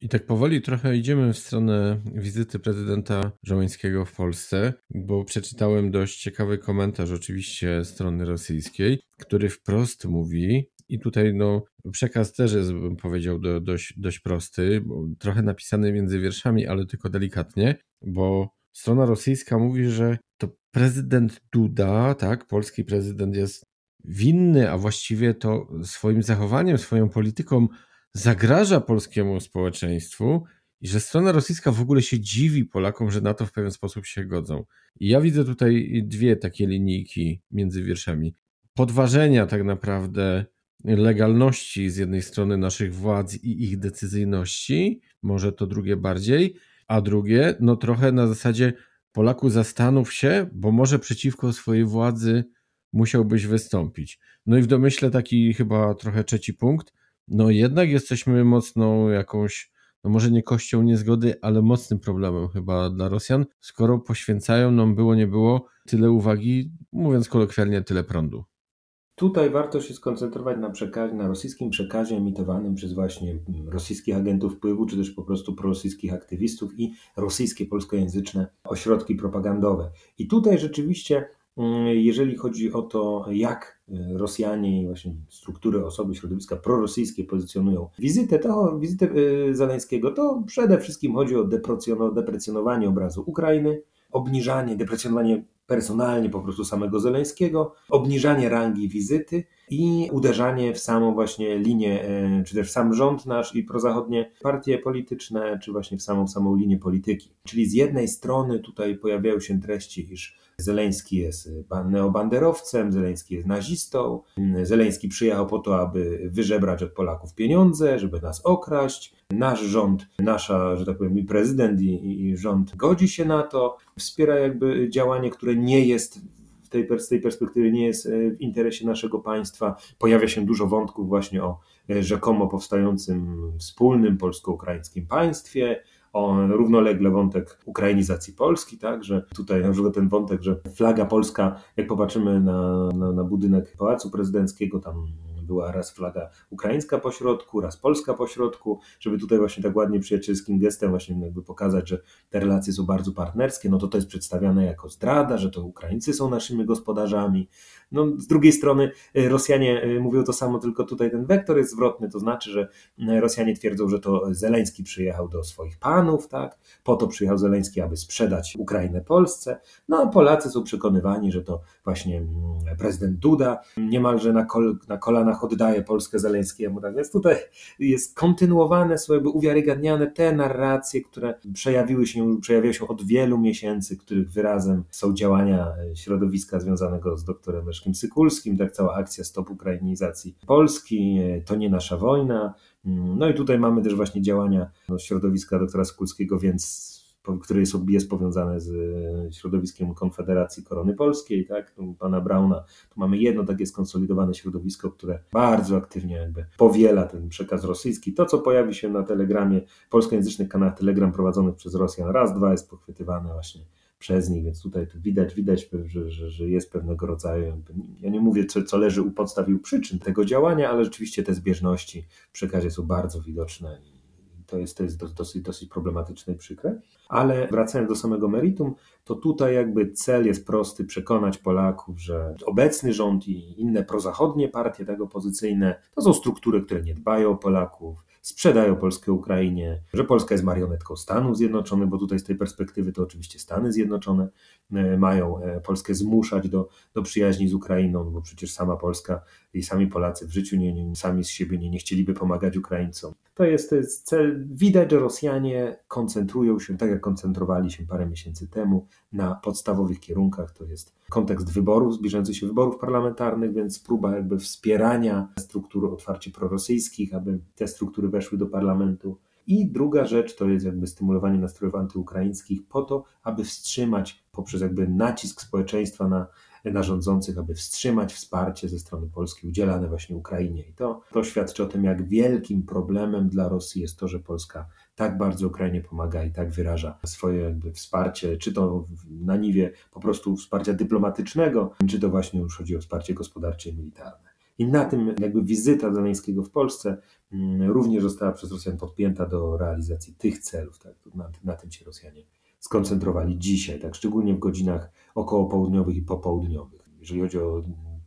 I tak powoli trochę idziemy w stronę wizyty prezydenta Żołańskiego w Polsce, bo przeczytałem dość ciekawy komentarz oczywiście strony rosyjskiej, który wprost mówi, i tutaj no, przekaz też jest, bym powiedział, do, dość, dość prosty, trochę napisany między wierszami, ale tylko delikatnie, bo strona rosyjska mówi, że to prezydent Duda, tak, polski prezydent jest winny, a właściwie to swoim zachowaniem, swoją polityką zagraża polskiemu społeczeństwu i że strona rosyjska w ogóle się dziwi Polakom, że na to w pewien sposób się godzą. I ja widzę tutaj dwie takie linijki między wierszami. Podważenia tak naprawdę legalności z jednej strony naszych władz i ich decyzyjności, może to drugie bardziej, a drugie, no trochę na zasadzie Polaku zastanów się, bo może przeciwko swojej władzy musiałbyś wystąpić. No i w domyśle taki chyba trochę trzeci punkt, no jednak jesteśmy mocną jakąś, no może nie kością niezgody, ale mocnym problemem chyba dla Rosjan, skoro poświęcają nam było nie było tyle uwagi, mówiąc kolokwialnie, tyle prądu. Tutaj warto się skoncentrować na przekazie, na rosyjskim przekazie emitowanym przez właśnie mm, rosyjskich agentów wpływu, czy też po prostu prorosyjskich aktywistów i rosyjskie polskojęzyczne ośrodki propagandowe. I tutaj rzeczywiście, jeżeli chodzi o to, jak y, Rosjanie i właśnie struktury, osoby, środowiska prorosyjskie pozycjonują wizytę, to wizytę y, Zaleńskiego, to przede wszystkim chodzi o deprecjonowanie obrazu Ukrainy, obniżanie, deprecjonowanie personalnie po prostu samego Zeleńskiego, obniżanie rangi wizyty i uderzanie w samą właśnie linię, e, czy też w sam rząd nasz i prozachodnie partie polityczne, czy właśnie w samą samą linię polityki. Czyli z jednej strony tutaj pojawiają się treści, iż Zeleński jest neobanderowcem, Zeleński jest nazistą, Zeleński przyjechał po to, aby wyżebrać od Polaków pieniądze, żeby nas okraść. Nasz rząd, nasza, że tak powiem, i prezydent i, i rząd godzi się na to, wspiera jakby działanie, które nie jest w tej, z tej perspektywy nie jest e, w interesie naszego państwa. Pojawia się dużo wątków właśnie o e, rzekomo powstającym wspólnym polsko-ukraińskim państwie, o równolegle wątek ukrainizacji Polski, tak, że tutaj na przykład ten wątek, że flaga polska, jak popatrzymy na, na, na budynek Pałacu Prezydenckiego, tam była raz flaga ukraińska po środku, raz polska po środku, żeby tutaj właśnie tak ładnie przyjacielskim gestem właśnie jakby pokazać, że te relacje są bardzo partnerskie, no to to jest przedstawiane jako zdrada, że to Ukraińcy są naszymi gospodarzami. No z drugiej strony y, Rosjanie y, mówią to samo, tylko tutaj ten wektor jest zwrotny, to znaczy, że y, Rosjanie twierdzą, że to Zeleński przyjechał do swoich panów, tak? Po to przyjechał Zeleński, aby sprzedać Ukrainę Polsce. No a Polacy są przekonywani, że to właśnie mm, prezydent Duda niemalże na, kol na kolanach oddaje Polskę Zeleńskiemu. Tak więc tutaj jest kontynuowane, są jakby uwiarygadniane te narracje, które przejawiły się, przejawiają się od wielu miesięcy, których wyrazem są działania środowiska związanego z doktorem Leszkiem Sykulskim, tak cała akcja Stop Ukrainizacji Polski, to nie nasza wojna. No i tutaj mamy też właśnie działania środowiska doktora Sykulskiego, więc który jest, jest powiązany z e, środowiskiem Konfederacji Korony Polskiej, tak, pana Brauna. Tu mamy jedno takie skonsolidowane środowisko, które bardzo aktywnie jakby powiela ten przekaz rosyjski. To, co pojawi się na telegramie, polskojęzycznych kanałach telegram prowadzonych przez Rosjan, raz, dwa jest pochwytywane właśnie przez nich, więc tutaj widać, widać że, że, że jest pewnego rodzaju, ja nie mówię, co, co leży u podstaw i u przyczyn tego działania, ale rzeczywiście te zbieżności w przekazie są bardzo widoczne i to jest, to jest dosyć, dosyć problematyczne i przykre. Ale wracając do samego meritum, to tutaj jakby cel jest prosty, przekonać Polaków, że obecny rząd i inne prozachodnie partie tak opozycyjne to są struktury, które nie dbają o Polaków, sprzedają Polskę Ukrainie, że Polska jest marionetką Stanów Zjednoczonych, bo tutaj z tej perspektywy to oczywiście Stany Zjednoczone e, mają e, Polskę zmuszać do, do przyjaźni z Ukrainą, bo przecież sama Polska i sami Polacy w życiu nie, nie, sami z siebie nie, nie chcieliby pomagać Ukraińcom. To jest, to jest cel. Widać, że Rosjanie koncentrują się, tak jak koncentrowali się parę miesięcy temu, na podstawowych kierunkach. To jest kontekst wyborów, zbliżających się wyborów parlamentarnych, więc próba jakby wspierania struktur otwarcie prorosyjskich, aby te struktury weszły do parlamentu. I druga rzecz to jest jakby stymulowanie nastrojów antyukraińskich po to, aby wstrzymać poprzez jakby nacisk społeczeństwa na, na rządzących, aby wstrzymać wsparcie ze strony Polski udzielane właśnie Ukrainie. I to, to świadczy o tym, jak wielkim problemem dla Rosji jest to, że Polska tak bardzo Ukrainie pomaga i tak wyraża swoje jakby wsparcie, czy to na niwie po prostu wsparcia dyplomatycznego, czy to właśnie już chodzi o wsparcie gospodarcze i militarne. I na tym jakby wizyta Zeleńskiego w Polsce mm, również została przez Rosjan podpięta do realizacji tych celów. Tak? Na, na tym się Rosjanie skoncentrowali dzisiaj, tak? szczególnie w godzinach około południowych i popołudniowych. Jeżeli chodzi o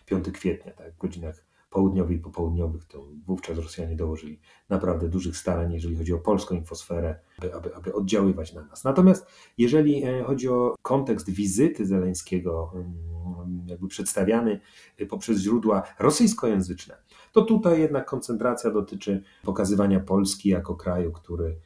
5 kwietnia, tak? w godzinach południowych i popołudniowych, to wówczas Rosjanie dołożyli naprawdę dużych starań, jeżeli chodzi o polską infosferę, aby, aby, aby oddziaływać na nas. Natomiast jeżeli e, chodzi o kontekst wizyty Zeleńskiego, mm, jakby przedstawiany poprzez źródła rosyjskojęzyczne, to tutaj jednak koncentracja dotyczy pokazywania Polski jako kraju, który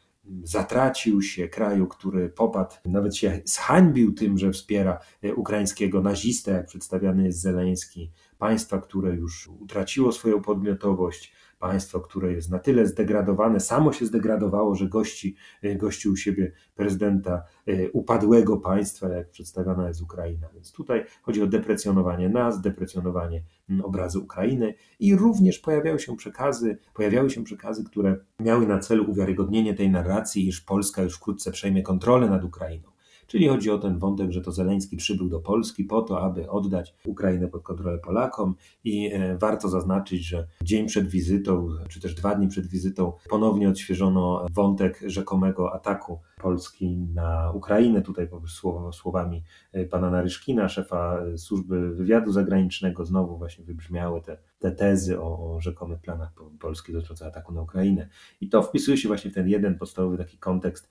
zatracił się, kraju, który popadł, nawet się zhańbił tym, że wspiera e, ukraińskiego nazistę, jak przedstawiany jest Zeleński, państwa, które już utraciło swoją podmiotowość, państwo, które jest na tyle zdegradowane, samo się zdegradowało, że gości, e, gości u siebie prezydenta e, upadłego państwa, jak przedstawiana jest Ukraina. Więc tutaj chodzi o deprecjonowanie nas, deprecjonowanie obrazu Ukrainy i również pojawiały się przekazy, pojawiały się przekazy, które miały na celu uwiarygodnienie tej narracji, iż Polska już wkrótce przejmie kontrolę nad Ukrainą. Czyli chodzi o ten wątek, że to Zeleński przybył do Polski po to, aby oddać Ukrainę pod kontrolę Polakom i e, warto zaznaczyć, że dzień przed wizytą, czy też dwa dni przed wizytą ponownie odświeżono wątek rzekomego ataku Polski na Ukrainę. Tutaj słowami e, pana Naryszkina, szefa e, służby wywiadu zagranicznego, znowu właśnie wybrzmiały te, te tezy o, o rzekomych planach Polski dotyczących ataku na Ukrainę. I to wpisuje się właśnie w ten jeden podstawowy taki kontekst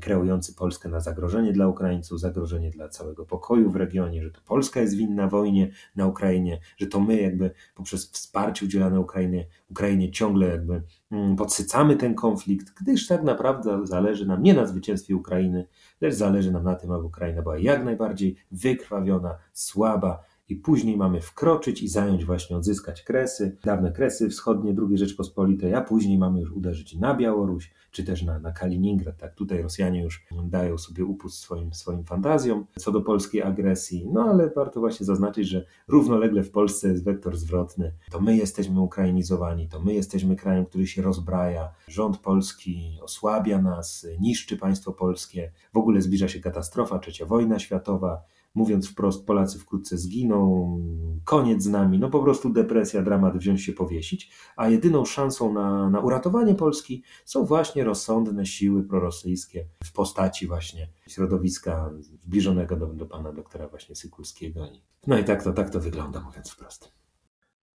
kreujący Polskę na zagrożenie dla Ukraińców, zagrożenie dla całego pokoju w regionie, że to Polska jest winna wojnie na Ukrainie, że to my jakby poprzez wsparcie udzielane Ukrainie, Ukrainie ciągle jakby podsycamy ten konflikt, gdyż tak naprawdę zależy nam nie na zwycięstwie Ukrainy, lecz zależy nam na tym, aby Ukraina była jak najbardziej wykrwawiona, słaba, i później mamy wkroczyć i zająć właśnie, odzyskać Kresy, dawne Kresy wschodnie II Rzeczpospolitej, a później mamy już uderzyć na Białoruś, czy też na, na Kaliningrad. Tak, tutaj Rosjanie już dają sobie upust swoim, swoim fantazjom co do polskiej agresji, no ale warto właśnie zaznaczyć, że równolegle w Polsce jest wektor zwrotny. To my jesteśmy ukrainizowani, to my jesteśmy krajem, który się rozbraja. Rząd polski osłabia nas, niszczy państwo polskie, w ogóle zbliża się katastrofa, trzecia wojna światowa mówiąc wprost, Polacy wkrótce zginą, koniec z nami, no po prostu depresja, dramat, wziąć się powiesić, a jedyną szansą na, na uratowanie Polski są właśnie rozsądne siły prorosyjskie w postaci właśnie środowiska zbliżonego do, do pana doktora właśnie Sykulskiego. No i tak to, tak to wygląda, mówiąc wprost.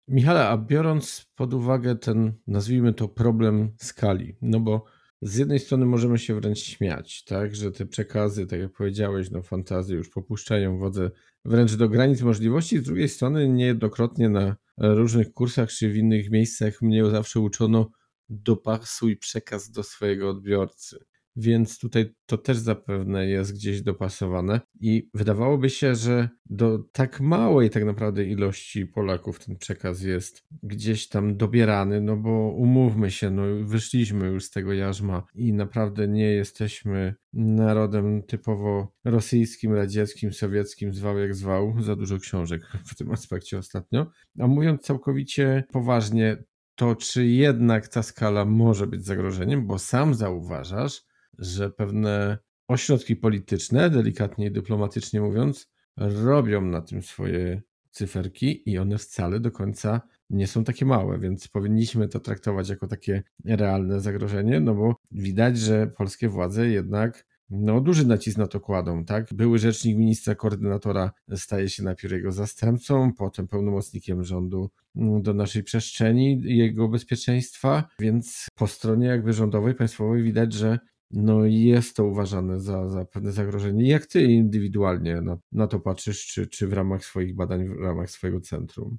Michale, a biorąc pod uwagę ten, nazwijmy to problem skali, no bo z jednej strony możemy się wręcz śmiać, tak, że te przekazy, tak jak powiedziałeś, no fantazje już popuszczają wodze wręcz do granic możliwości, z drugiej strony niejednokrotnie na różnych kursach czy w innych miejscach mnie zawsze uczono dopasuj przekaz do swojego odbiorcy więc tutaj to też zapewne jest gdzieś dopasowane. I wydawałoby się, że do tak małej tak naprawdę ilości Polaków ten przekaz jest gdzieś tam dobierany, no bo umówmy się, no wyszliśmy już z tego jarzma i naprawdę nie jesteśmy narodem typowo rosyjskim, radzieckim, sowieckim, zwał jak zwał. Za dużo książek w tym aspekcie ostatnio. A mówiąc całkowicie poważnie, to czy jednak ta skala może być zagrożeniem, bo sam zauważasz, że pewne ośrodki polityczne, delikatnie i dyplomatycznie mówiąc, robią na tym swoje cyferki i one wcale do końca nie są takie małe, więc powinniśmy to traktować jako takie realne zagrożenie, no bo widać, że polskie władze jednak no, duży nacisk na to kładą, tak? Były rzecznik ministra koordynatora staje się najpierw jego zastępcą, potem pełnomocnikiem rządu mm, do naszej przestrzeni jego bezpieczeństwa, więc po stronie jakby rządowej, państwowej widać, że no jest to uważane za, za pewne zagrożenie. Jak ty indywidualnie na, na to patrzysz, czy, czy w ramach swoich badań, w ramach swojego centrum?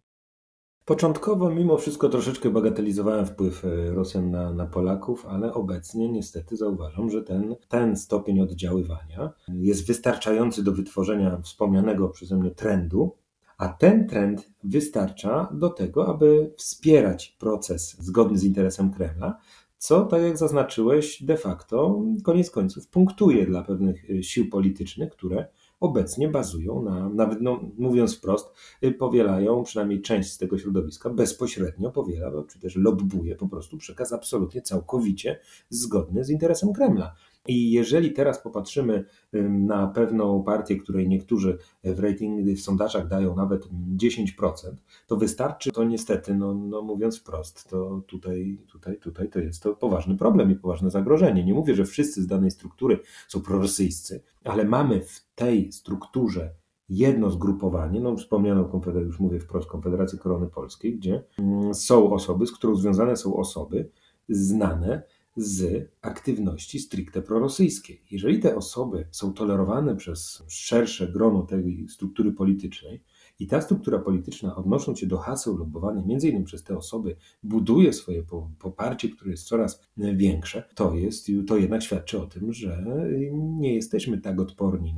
Początkowo mimo wszystko troszeczkę bagatelizowałem wpływ e, Rosjan na, na, Polaków, ale obecnie niestety zauważam, że ten, ten stopień oddziaływania jest wystarczający do wytworzenia wspomnianego przeze mnie trendu, a ten trend wystarcza do tego, aby wspierać proces zgodny z interesem Kremla, co, tak jak zaznaczyłeś, de facto koniec końców punktuje dla pewnych e, sił politycznych, które obecnie bazują na, nawet no, mówiąc wprost, y, powielają, przynajmniej część z tego środowiska bezpośrednio powiela, czy też lobbuje po prostu przekaz absolutnie całkowicie zgodny z interesem Kremla. I jeżeli teraz popatrzymy na pewną partię, której niektórzy w ratingu, w sondażach dają nawet 10%, to wystarczy, to niestety, no, no mówiąc wprost, to tutaj, tutaj, tutaj to jest to poważny problem i poważne zagrożenie. Nie mówię, że wszyscy z danej struktury są prorosyjscy, ale mamy w tej strukturze jedno zgrupowanie, no wspomniano Konfederację, już mówię wprost, Konfederację Korony Polskiej, gdzie mm, są osoby, z którą związane są osoby znane z aktywności stricte prorosyjskiej. Jeżeli te osoby są tolerowane przez szersze grono tej struktury politycznej i ta struktura polityczna, odnosząc się do haseł lobbowanych między innymi przez te osoby, buduje swoje poparcie, które jest coraz większe, to, jest, to jednak świadczy o tym, że nie jesteśmy tak odporni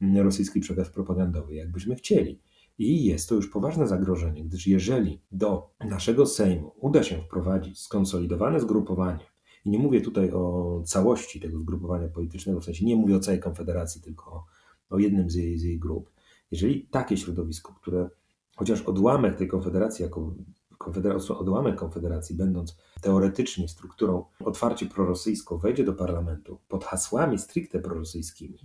na rosyjski przekaz propagandowy, jakbyśmy chcieli. I jest to już poważne zagrożenie, gdyż jeżeli do naszego Sejmu uda się wprowadzić skonsolidowane zgrupowanie, i nie mówię tutaj o całości tego zgrupowania politycznego, w sensie nie mówię o całej Konfederacji, tylko o, jednym z jej, z jej grup. Jeżeli takie środowisko, które chociaż odłamek tej Konfederacji, jako konfederacja, odłamek Konfederacji, będąc teoretycznie strukturą otwarcie prorosyjską, wejdzie do parlamentu pod hasłami stricte prorosyjskimi,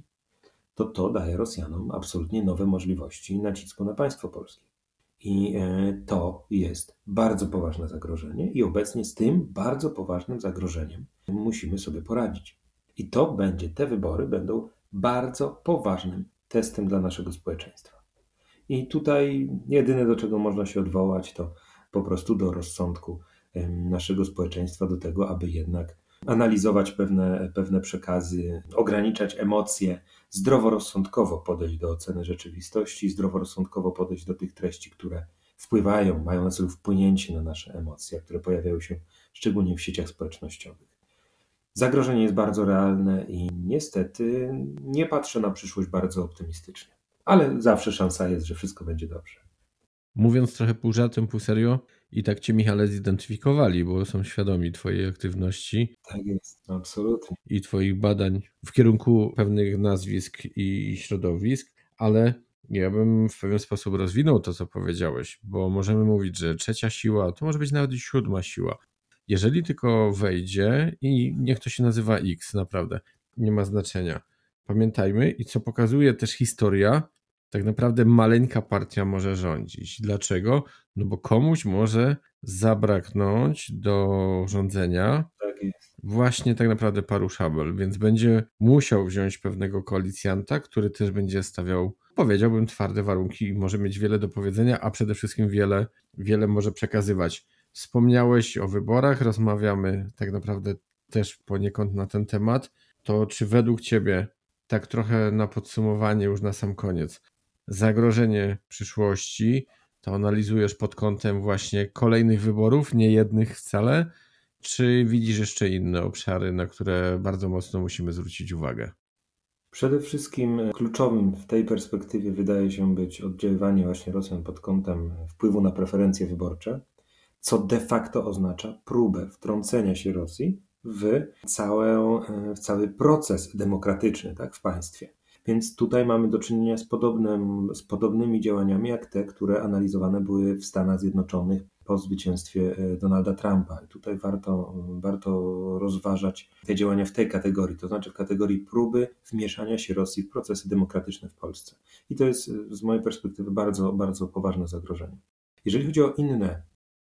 to to daje Rosjanom absolutnie nowe możliwości nacisku na państwo polskie. I e, to jest bardzo poważne zagrożenie, i obecnie z tym bardzo poważnym zagrożeniem musimy sobie poradzić. I to będzie, te wybory będą bardzo poważnym testem dla naszego społeczeństwa. I tutaj jedyne, do czego można się odwołać, to po prostu do rozsądku naszego społeczeństwa, do tego, aby jednak analizować pewne, pewne przekazy, ograniczać emocje, zdroworozsądkowo podejść do oceny rzeczywistości, zdroworozsądkowo podejść do tych treści, które wpływają, mają na celu wpłynięcie na nasze emocje, które pojawiają się szczególnie w sieciach społecznościowych. Zagrożenie jest bardzo realne i niestety nie patrzę na przyszłość bardzo optymistycznie. Ale zawsze szansa jest, że wszystko będzie dobrze. Mówiąc trochę pół żartem, pół serio, i tak cię, Michale, zidentyfikowali, bo są świadomi twojej aktywności. Tak jest, absolutnie. I twoich badań w kierunku pewnych nazwisk i środowisk, ale ja bym w pewien sposób rozwinął to, co powiedziałeś, bo możemy mówić, że trzecia siła to może być nawet i siódma siła. Jeżeli tylko wejdzie i niech to się nazywa X, naprawdę, nie ma znaczenia. Pamiętajmy i co pokazuje też historia, tak naprawdę maleńka partia może rządzić. Dlaczego? No bo komuś może zabraknąć do rządzenia tak właśnie tak naprawdę paru szabel, więc będzie musiał wziąć pewnego koalicjanta, który też będzie stawiał, powiedziałbym, twarde warunki i może mieć wiele do powiedzenia, a przede wszystkim wiele, wiele może przekazywać. Wspomniałeś o wyborach, rozmawiamy tak naprawdę też poniekąd na ten temat. To czy według Ciebie, tak trochę na podsumowanie, już na sam koniec, zagrożenie przyszłości, to analizujesz pod kątem właśnie kolejnych wyborów, nie jednych wcale, czy widzisz jeszcze inne obszary, na które bardzo mocno musimy zwrócić uwagę? Przede wszystkim kluczowym w tej perspektywie wydaje się być oddziaływanie właśnie Rosjan pod kątem wpływu na preferencje wyborcze, co de facto oznacza próbę wtrącenia się Rosji w, całe, w cały proces demokratyczny tak, w państwie. Więc tutaj mamy do czynienia z, podobnym, z podobnymi działaniami, jak te, które analizowane były w Stanach Zjednoczonych po zwycięstwie e, Donalda Trumpa. I tutaj warto, warto rozważać te działania w tej kategorii, to znaczy w kategorii próby wmieszania się Rosji w procesy demokratyczne w Polsce. I to jest z mojej perspektywy bardzo, bardzo poważne zagrożenie. Jeżeli chodzi o inne,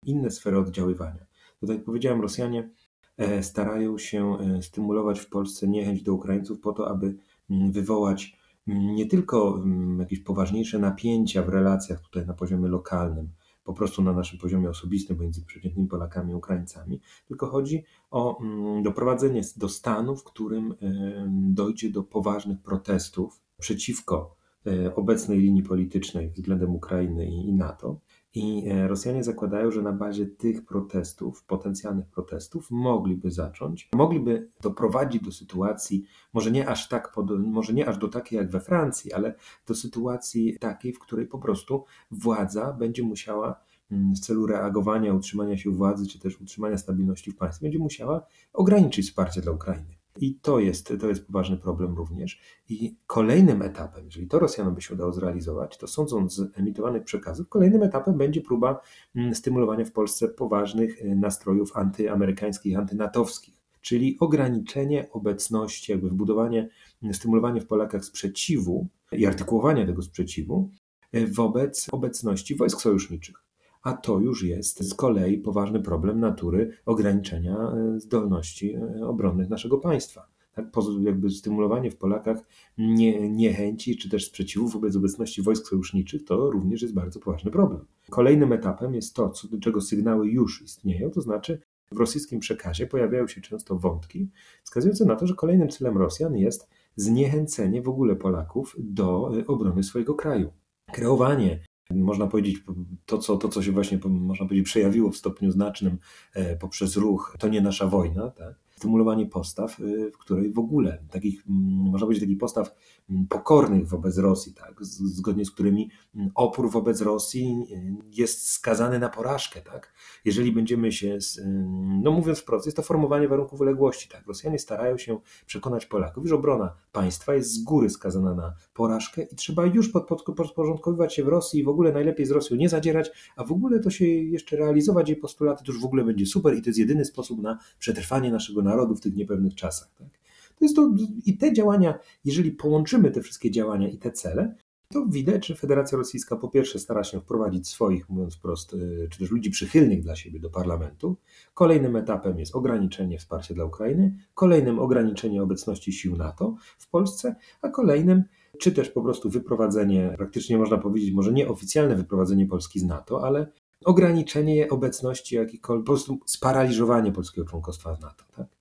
inne sfery oddziaływania, to tak jak powiedziałem, Rosjanie starają się stymulować w Polsce niechęć do Ukraińców po to, aby wywołać mm, nie tylko mm, jakieś poważniejsze napięcia w relacjach tutaj na poziomie lokalnym, po prostu na naszym poziomie osobistym między przeciętnymi Polakami i Ukraińcami, tylko chodzi o doprowadzenie do stanu, w którym dojdzie do poważnych protestów przeciwko e, obecnej linii politycznej względem Ukrainy i NATO. I e, Rosjanie zakładają, że na bazie tych protestów, potencjalnych protestów, mogliby zacząć, mogliby doprowadzić do sytuacji, może nie aż tak, może nie aż do takiej jak we Francji, ale do sytuacji takiej, w której po prostu władza będzie musiała mm, w celu reagowania, utrzymania się władzy, czy też utrzymania stabilności w państwie, będzie musiała ograniczyć wsparcie dla Ukrainy. I to jest, to jest poważny problem również. I kolejnym etapem, jeżeli to Rosjanom by się udało zrealizować, to sądząc z emitowanych przekazów, kolejnym etapem będzie próba mm, stymulowania w Polsce poważnych y, nastrojów antyamerykańskich, antynatowskich, czyli ograniczenie obecności, jakby wbudowanie, mm, stymulowanie w Polakach sprzeciwu i artykułowanie tego sprzeciwu y, wobec obecności wojsk sojuszniczych a to już jest z kolei poważny problem natury ograniczenia e, zdolności e, obronnych naszego państwa. Tak, jakby stymulowanie w Polakach nie, niechęci czy też sprzeciwu wobec obecności wojsk sojuszniczych to również jest bardzo poważny problem. Kolejnym etapem jest to, co, do czego sygnały już istnieją, to znaczy w rosyjskim przekazie pojawiają się często wątki wskazujące na to, że kolejnym celem Rosjan jest zniechęcenie w ogóle Polaków do e, obrony swojego kraju. Kreowanie można powiedzieć, to co, to, co się właśnie, można powiedzieć, przejawiło w stopniu znacznym e, poprzez ruch, to nie nasza wojna, tak? stymulowanie postaw, y, w której w ogóle takich, mm, można powiedzieć, takich postaw pokornych wobec Rosji, tak, zgodnie z którymi mm, opór wobec Rosji y, jest skazany na porażkę, tak. Jeżeli będziemy się, no mówiąc wprost, jest to formowanie warunków uległości, tak. Rosjanie starają się przekonać Polaków, że obrona państwa jest z góry skazana na porażkę i trzeba już pod, pod, podporządkowywać się w Rosji i w ogóle najlepiej z Rosją nie zadzierać, a w ogóle to się jeszcze realizować jej postulaty, to już w ogóle będzie super i to jest jedyny sposób na przetrwanie naszego narodu w tych niepewnych czasach. Tak? To jest to, I te działania, jeżeli połączymy te wszystkie działania i te cele, to widać, że Federacja Rosyjska po pierwsze stara się wprowadzić swoich, mówiąc wprost, y, czy też ludzi przychylnych dla siebie do parlamentu. Kolejnym etapem jest ograniczenie wsparcia dla Ukrainy, kolejnym ograniczenie obecności sił NATO w Polsce, a kolejnym czy też po prostu wyprowadzenie, praktycznie można powiedzieć, może nie oficjalne wyprowadzenie Polski z NATO, ale ograniczenie obecności jakikolwiek, po prostu sparaliżowanie polskiego członkostwa w NATO. Tak?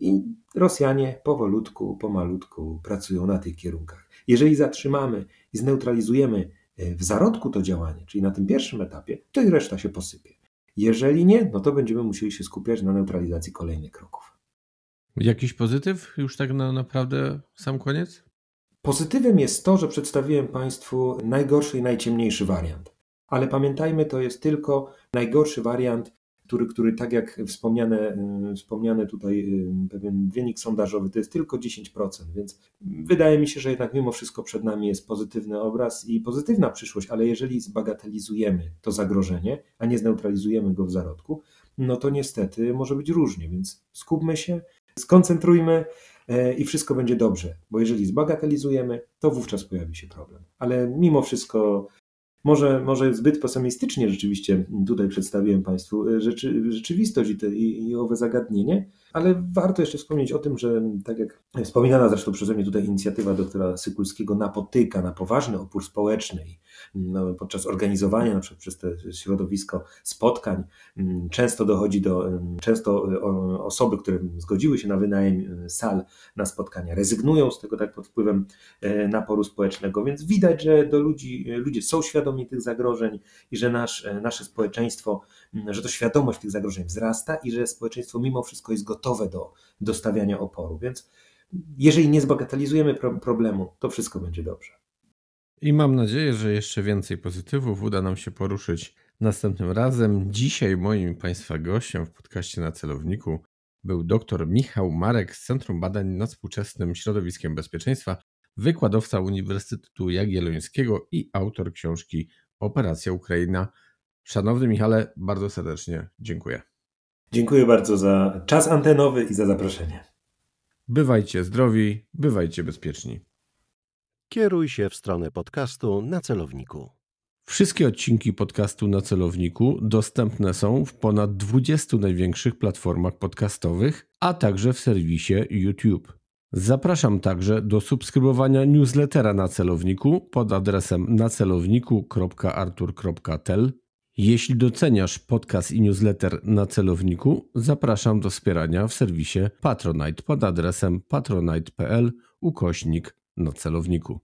I Rosjanie powolutku, pomalutku pracują na tych kierunkach. Jeżeli zatrzymamy i zneutralizujemy e, w zarodku to działanie, czyli na tym pierwszym etapie, to i reszta się posypie. Jeżeli nie, no to będziemy musieli się skupiać na neutralizacji kolejnych kroków. Jakiś pozytyw już tak na naprawdę sam koniec? Pozytywem jest to, że przedstawiłem Państwu najgorszy i najciemniejszy wariant. Ale pamiętajmy, to jest tylko najgorszy wariant który, który tak jak wspomniane, y, wspomniane tutaj y, pewien wynik sondażowy, to jest tylko 10%, więc wydaje mi się, że jednak mimo wszystko przed nami jest pozytywny obraz i pozytywna przyszłość, ale jeżeli zbagatelizujemy to zagrożenie, a nie zneutralizujemy go w zarodku, no to niestety może być różnie, więc skupmy się, skoncentrujmy e, i wszystko będzie dobrze, bo jeżeli zbagatelizujemy, to wówczas pojawi się problem. Ale mimo wszystko może, może zbyt pesymistycznie rzeczywiście tutaj przedstawiłem Państwu e, rzeczy, rzeczywistość i, te, i, i owe zagadnienie, ale warto jeszcze wspomnieć o tym, że tak jak wspominana zresztą przeze mnie tutaj inicjatywa doktora Sykulskiego napotyka na poważny opór społeczny no, podczas organizowania na przykład przez to środowisko spotkań. Mm, często dochodzi do, mm, często e, osoby, które zgodziły się na wynajem e, sal na spotkania, rezygnują z tego tak pod wpływem e, naporu społecznego, więc widać, że do ludzi, ludzie są świadomi tych zagrożeń i że nasz, nasze społeczeństwo, mm, że to świadomość tych zagrożeń wzrasta i że społeczeństwo mimo wszystko jest gotowe do, do stawiania oporu. Więc jeżeli nie zbagatelizujemy problemu, to wszystko będzie dobrze. I mam nadzieję, że jeszcze więcej pozytywów uda nam się poruszyć następnym razem. Dzisiaj moim Państwa gościem w podcaście na celowniku był dr Michał Marek z Centrum Badań nad Współczesnym Środowiskiem Bezpieczeństwa, wykładowca Uniwersytetu Jagiellońskiego i autor książki Operacja Ukraina. Szanowny Michale, bardzo serdecznie dziękuję. Dziękuję bardzo za czas antenowy i za zaproszenie. Bywajcie zdrowi, bywajcie bezpieczni. Kieruj się w stronę podcastu na celowniku. Wszystkie odcinki podcastu na celowniku dostępne są w ponad 20 największych platformach podcastowych, a także w serwisie YouTube. Zapraszam także do subskrybowania newslettera na celowniku pod adresem nacelowniku.artur.tel. Jeśli doceniasz podcast i newsletter na celowniku, zapraszam do wspierania w serwisie Patronite pod adresem patronite.pl ukośnik na celowniku.